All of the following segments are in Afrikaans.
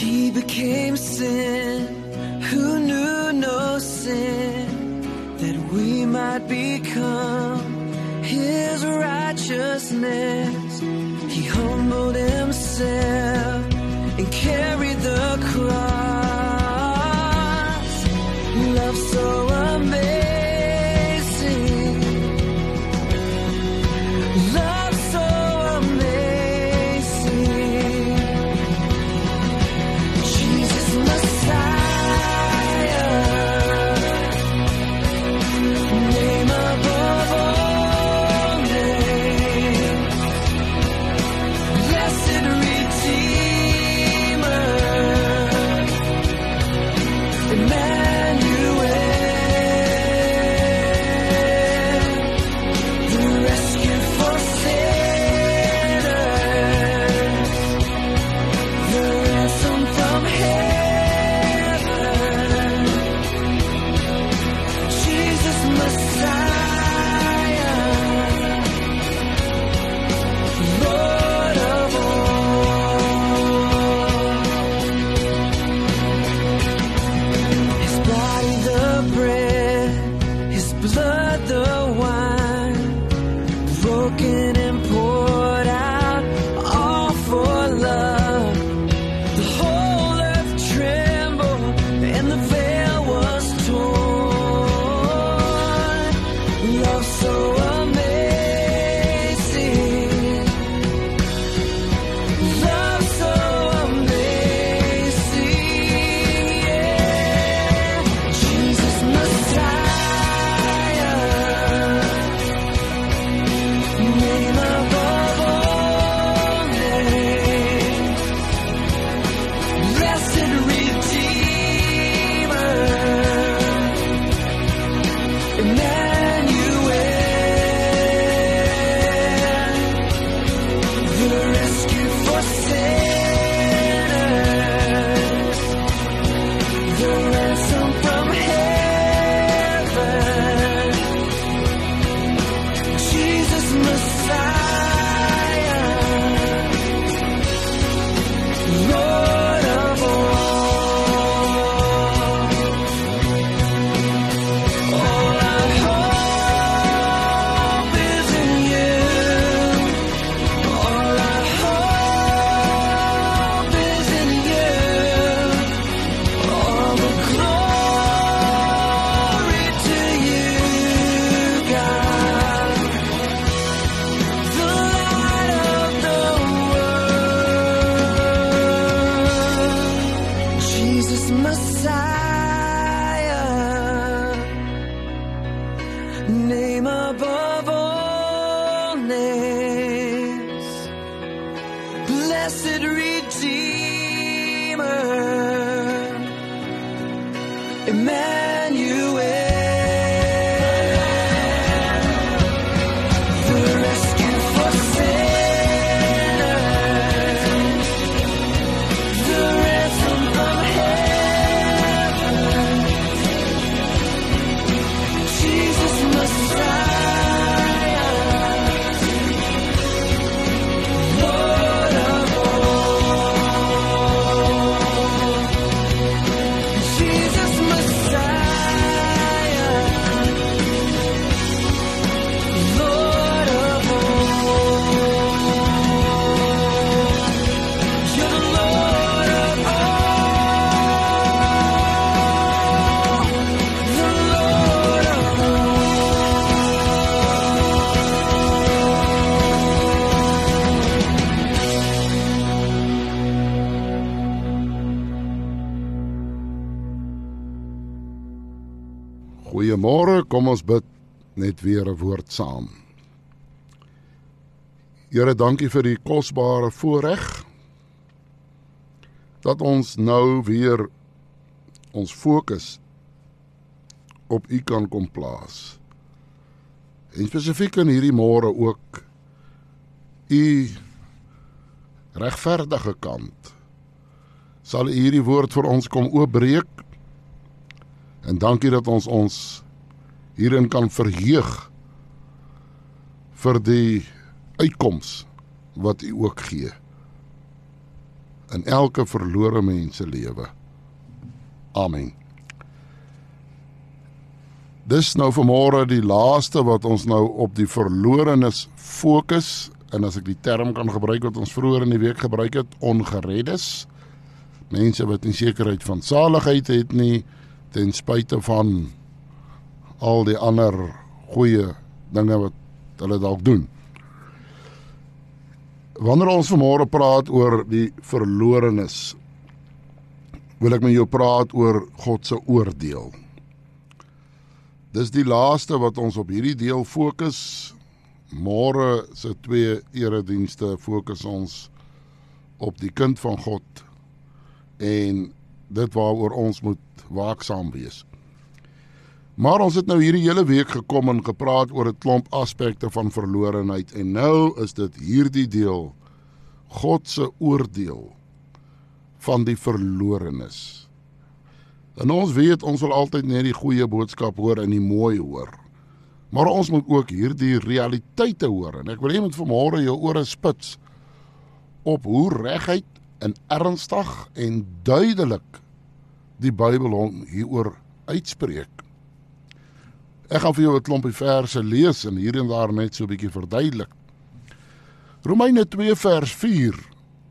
He became sin who knew no sin that we might become his righteousness. He humbled himself and carried the cross. Name above all names, blessed Goeiemôre, kom ons bid net weer 'n woord saam. Here, dankie vir die kosbare voorreg dat ons nou weer ons fokus op U kan kom plaas. En spesifiek in hierdie môre ook U regverdige kant. Sal U hierdie woord vir ons kom oopbreek En dankie dat ons ons hierin kan verheug vir die uitkoms wat U ook gee in elke verlore mens se lewe. Amen. Dis nou vanmôre die laaste wat ons nou op die verlorenes fokus en as ek die term kan gebruik wat ons vroeër in die week gebruik het, ongereddes. Mense wat nie sekerheid van saligheid het nie, ten spyte van al die ander goeie dinge wat hulle dalk doen. Wanneer ons vanmôre praat oor die verlorenes, wil ek met jou praat oor God se oordeel. Dis die laaste wat ons op hierdie deel fokus. Môre se twee eredienste fokus ons op die kind van God en dit waaroor ons moet waaksaam wees. Maar ons het nou hierdie hele week gekom en gepraat oor 'n klomp aspekte van verlorenheid en nou is dit hierdie deel God se oordeel van die verlorenes. En ons weet ons wil altyd net die goeie boodskap hoor en die mooi hoor. Maar ons moet ook hierdie realiteite hoor en ek wil hê met vanmôre jou ore spits op hoe reguit en ernstig en duidelik die Bybel hom hieroor uitspreek. Ek gaan vir jou 'n klompie verse lees en hier en daar net so 'n bietjie verduidelik. Romeine 2 vers 4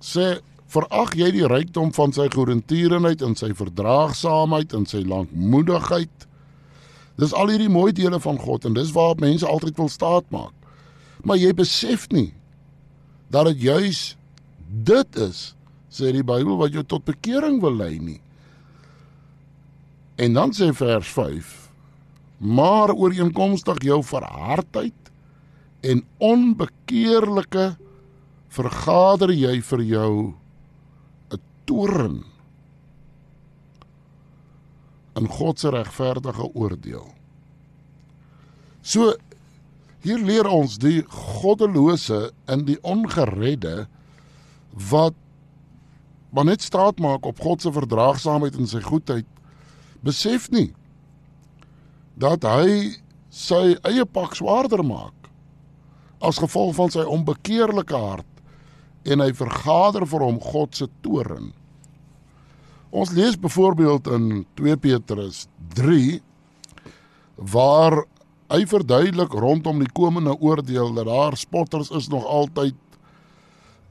sê verag jy die rykdom van sy goedertierenheid en sy verdraagsaamheid en sy lankmoedigheid. Dis al hierdie mooi dele van God en dis waar mense altyd wil staat maak. Maar jy besef nie dat dit juis dit is sê die Bybel wat jou tot bekering wil lei nie. En dan sê vers 5: Maar ooreenkomstig jou verhardheid en onbekeerlike vergader jy vir jou 'n toorn in God se regverdige oordeel. So hier leer ons die goddelose en die ongeredde wat maar net staat maak op God se verdraagsaamheid en sy goedheid besef nie dat hy sy eie pak swaarder maak as gevolg van sy onbekeerlike hart en hy vergader vir hom God se toorn. Ons lees byvoorbeeld in 2 Petrus 3 waar hy verduidelik rondom die komende oordeel dat daar spotters is nog altyd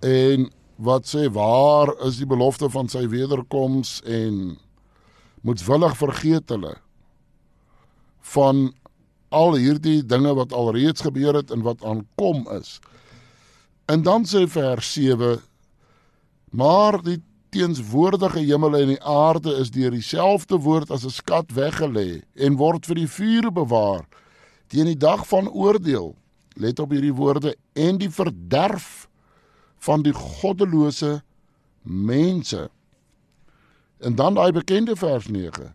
en wat sê waar is die belofte van sy wederkoms en moetswillig vergeet hulle van al hierdie dinge wat alreeds gebeur het en wat aankom is. En dan sê vers 7: Maar die teenswoordige hemel en die aarde is deur dieselfde woord as 'n skat weggelê en word vir die vuur bewaar teen die dag van oordeel. Let op hierdie woorde en die verderf van die goddelose mense. En dan daai bekende vers 9.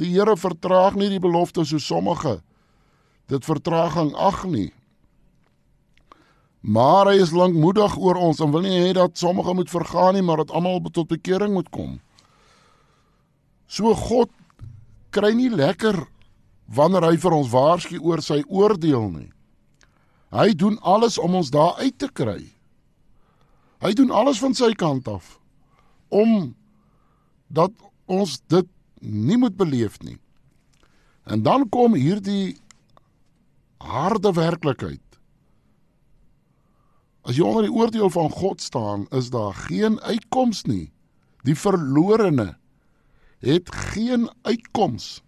Die Here vertraag nie die belofte so sommige dit vertraging ag nie. Maar hy is lankmoedig oor ons en wil nie hê dat sommige moet vergaan nie, maar dat almal tot bekering moet kom. So God kry nie lekker wanneer hy vir ons waarsku oor sy oordeel nie. Hy doen alles om ons daar uit te kry. Hy doen alles van sy kant af om dat ons dit nie moet beleef nie. En dan kom hierdie harde werklikheid. As jy onder die oordeel van God staan, is daar geen uitkoms nie. Die verlorene het geen uitkoms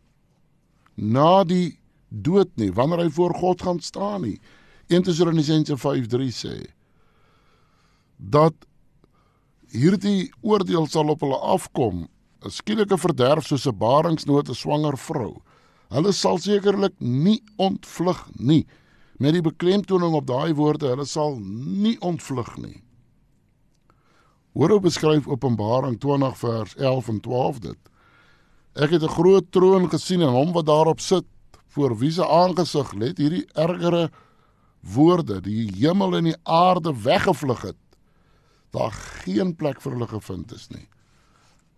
na die dood nie wanneer hy voor God gaan staan nie. 1 Tessalonisense 5:3 sê dat hierdie oordeel sal op hulle afkom 'n skielike verderf soos 'n baringsnoot 'n swanger vrou. Hulle sal sekerlik nie ontvlug nie. Met die beklemtoning op daai woorde, hulle sal nie ontvlug nie. Hoor hoe beskryf Openbaring 20 vers 11 en 12 dit. Ek het 'n groot troon gesien en hom wat daarop sit, voor wie se aangesig let hierdie ergere woorde, die hemel en die aarde weggevlug het. Daar geen plek vir hulle gevind is nie.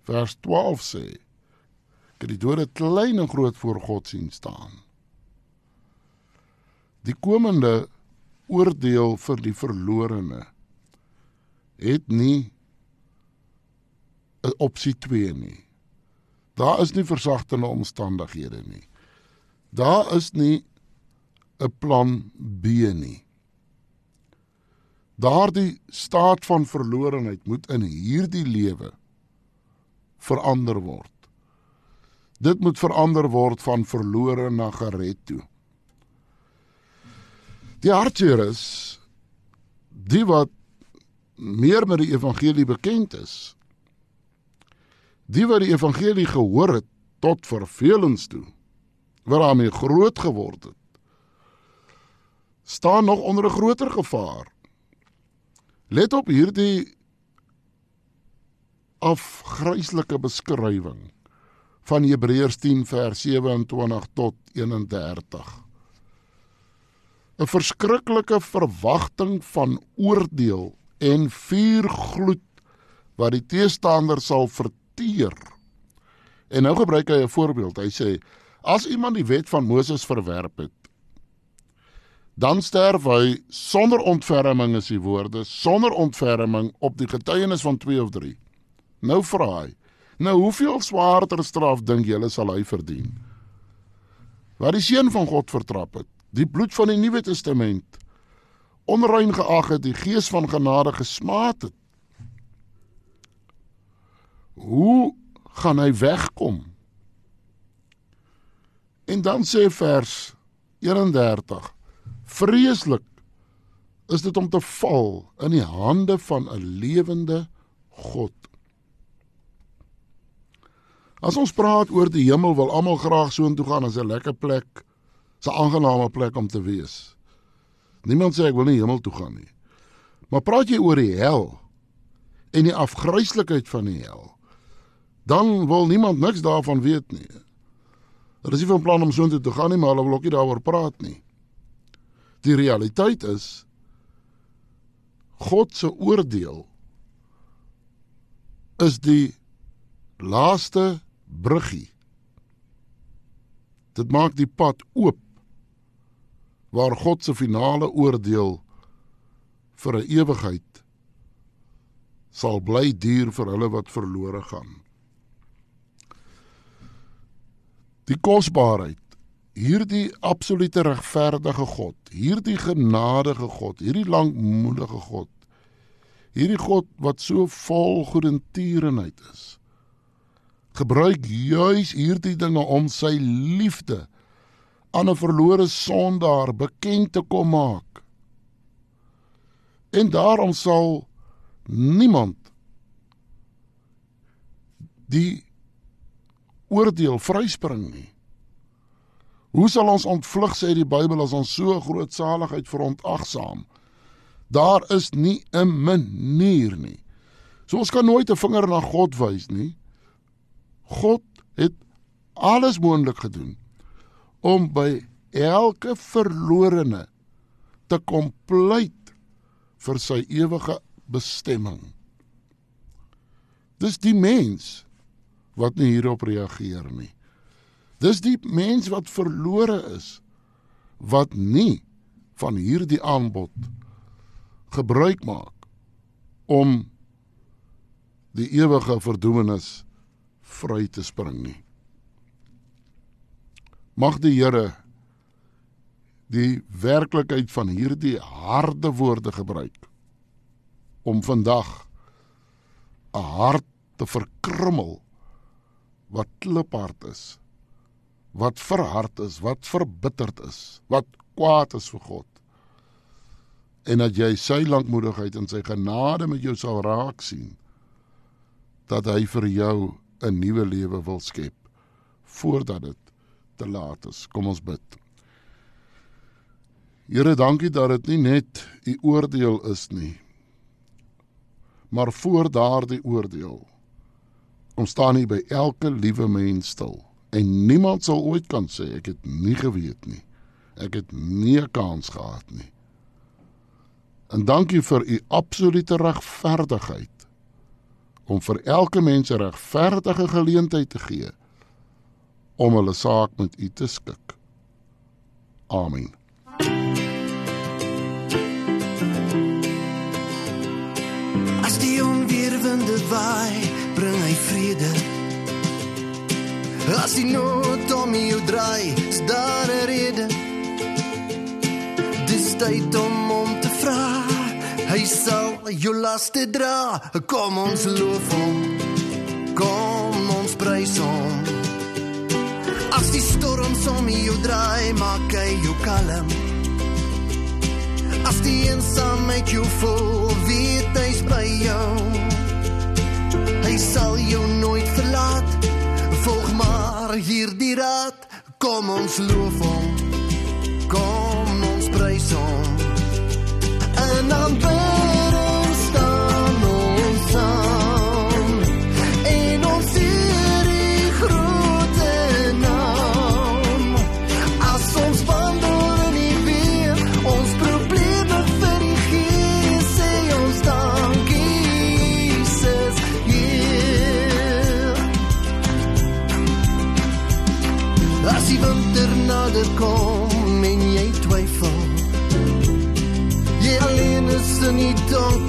Vers 12 sê: het die dode klein en groot voor God sien staan. Die komende oordeel vir die verlorene het nie 'n opsie 2 nie. Daar is nie versagtende omstandighede nie. Daar is nie 'n plan B nie. Daardie staat van verlorenheid moet in hierdie lewe verander word. Dit moet verander word van verlore na gered toe. Die hartseer is die wat meer met die evangelie bekend is. Die wat die evangelie gehoor het tot vervelings toe, wat daarmee groot geword het, staan nog onder 'n groter gevaar. Let op hierdie afgryslike beskrywing van Hebreërs 10 vers 27 tot 31. 'n Verskriklike verwagting van oordeel en vuurgloed wat die teestander sal verteer. En nou gebruik hy 'n voorbeeld. Hy sê: As iemand die wet van Moses verwerp het, dan sterf hy sonder ontferming is die woorde, sonder ontferming op die getuienis van 2 of 3. Nou vra hy: Nou hoeveel swaarder straf dink julle sal hy verdien? Wat die seun van God vertrap het, die bloed van die Nuwe Testament onrein geag het, die gees van genade gesmaad het. Hoe gaan hy wegkom? En dan sê vers 31: Vreeslik is dit om te val in die hande van 'n lewende God. As ons praat oor die hemel, wil almal graag soontoe gaan as 'n lekker plek, 'n aangename plek om te wees. Niemand sê ek wil nie hemel toe gaan nie. Maar praat jy oor die hel en die afgryslikheid van die hel, dan wil niemand niks daarvan weet nie. Hulle is nie van plan om soontoe te gaan nie, maar hulle wil ook nie daaroor praat nie. Die realiteit is God se oordeel is die laaste bruggie. Dit maak die pad oop waar God se finale oordeel vir 'n ewigheid sal bly duur vir hulle wat verlore gaan. Die kosbaarheid hierdie absolute regverdige God, hierdie genadige God, hierdie lankmoedige God, hierdie God wat so vol goedertierenheid is, gebruik juis hierdie dinge om sy liefde aan 'n verlore sondaar bekend te kom maak. En daarom sal niemand die oordeel vryspring nie. Hoe sal ons ontvlug sê die Bybel as ons so groot saligheid verontagsaam? Daar is nie 'n manier nie. So ons kan nooit 'n vinger na God wys nie. God het alles moontlik gedoen om by elke verlorene te kom pleit vir sy ewige bestemming. Dis die mens wat nie hierop reageer nie. Dis die mens wat verlore is wat nie van hierdie aanbod gebruik maak om die ewige verdoemenis vry te spring nie. Mag die Here die werklikheid van hierdie harde woorde gebruik om vandag 'n hart te verkrummel wat kliphard is wat verhard is, wat verbitterd is, wat kwaad is vir God. En dat jy sy lankmoedigheid en sy genade met jou sal raak sien dat hy vir jou 'n nuwe lewe wil skep voordat dit te laat is. Kom ons bid. Here, dankie dat dit nie net u oordeel is nie, maar voor daardie oordeel kom staan u by elke liewe mens stil en niemand sal ooit kan sê ek het nie geweet nie. Ek het nie 'n kans gehad nie. En dankie vir u absolute regverdigheid om vir elke mens 'n regverdige geleentheid te gee om hulle saak met u te skik. Amen. As die onweerwinde waai, bring hy vrede. As die nood om jou draai, is daar 'n rede. Dis tyd om hom te vra. Hy sal jou laste dra. Kom ons loof hom. Kom ons prys hom. As die storms om jou draai, maak hy jou kalm. As die eensaamheid jou vol, weet hy's by jou. Hy sal jou nooit verlaat. Volg maar hierdie raad. Kom ons loof hom.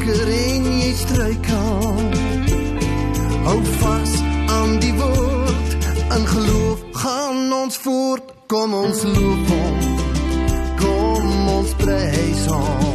Donker en jy struikel Hou vas aan die woord. In geloof gaan ons voort. Kom ons loop hom Kom ons prys hom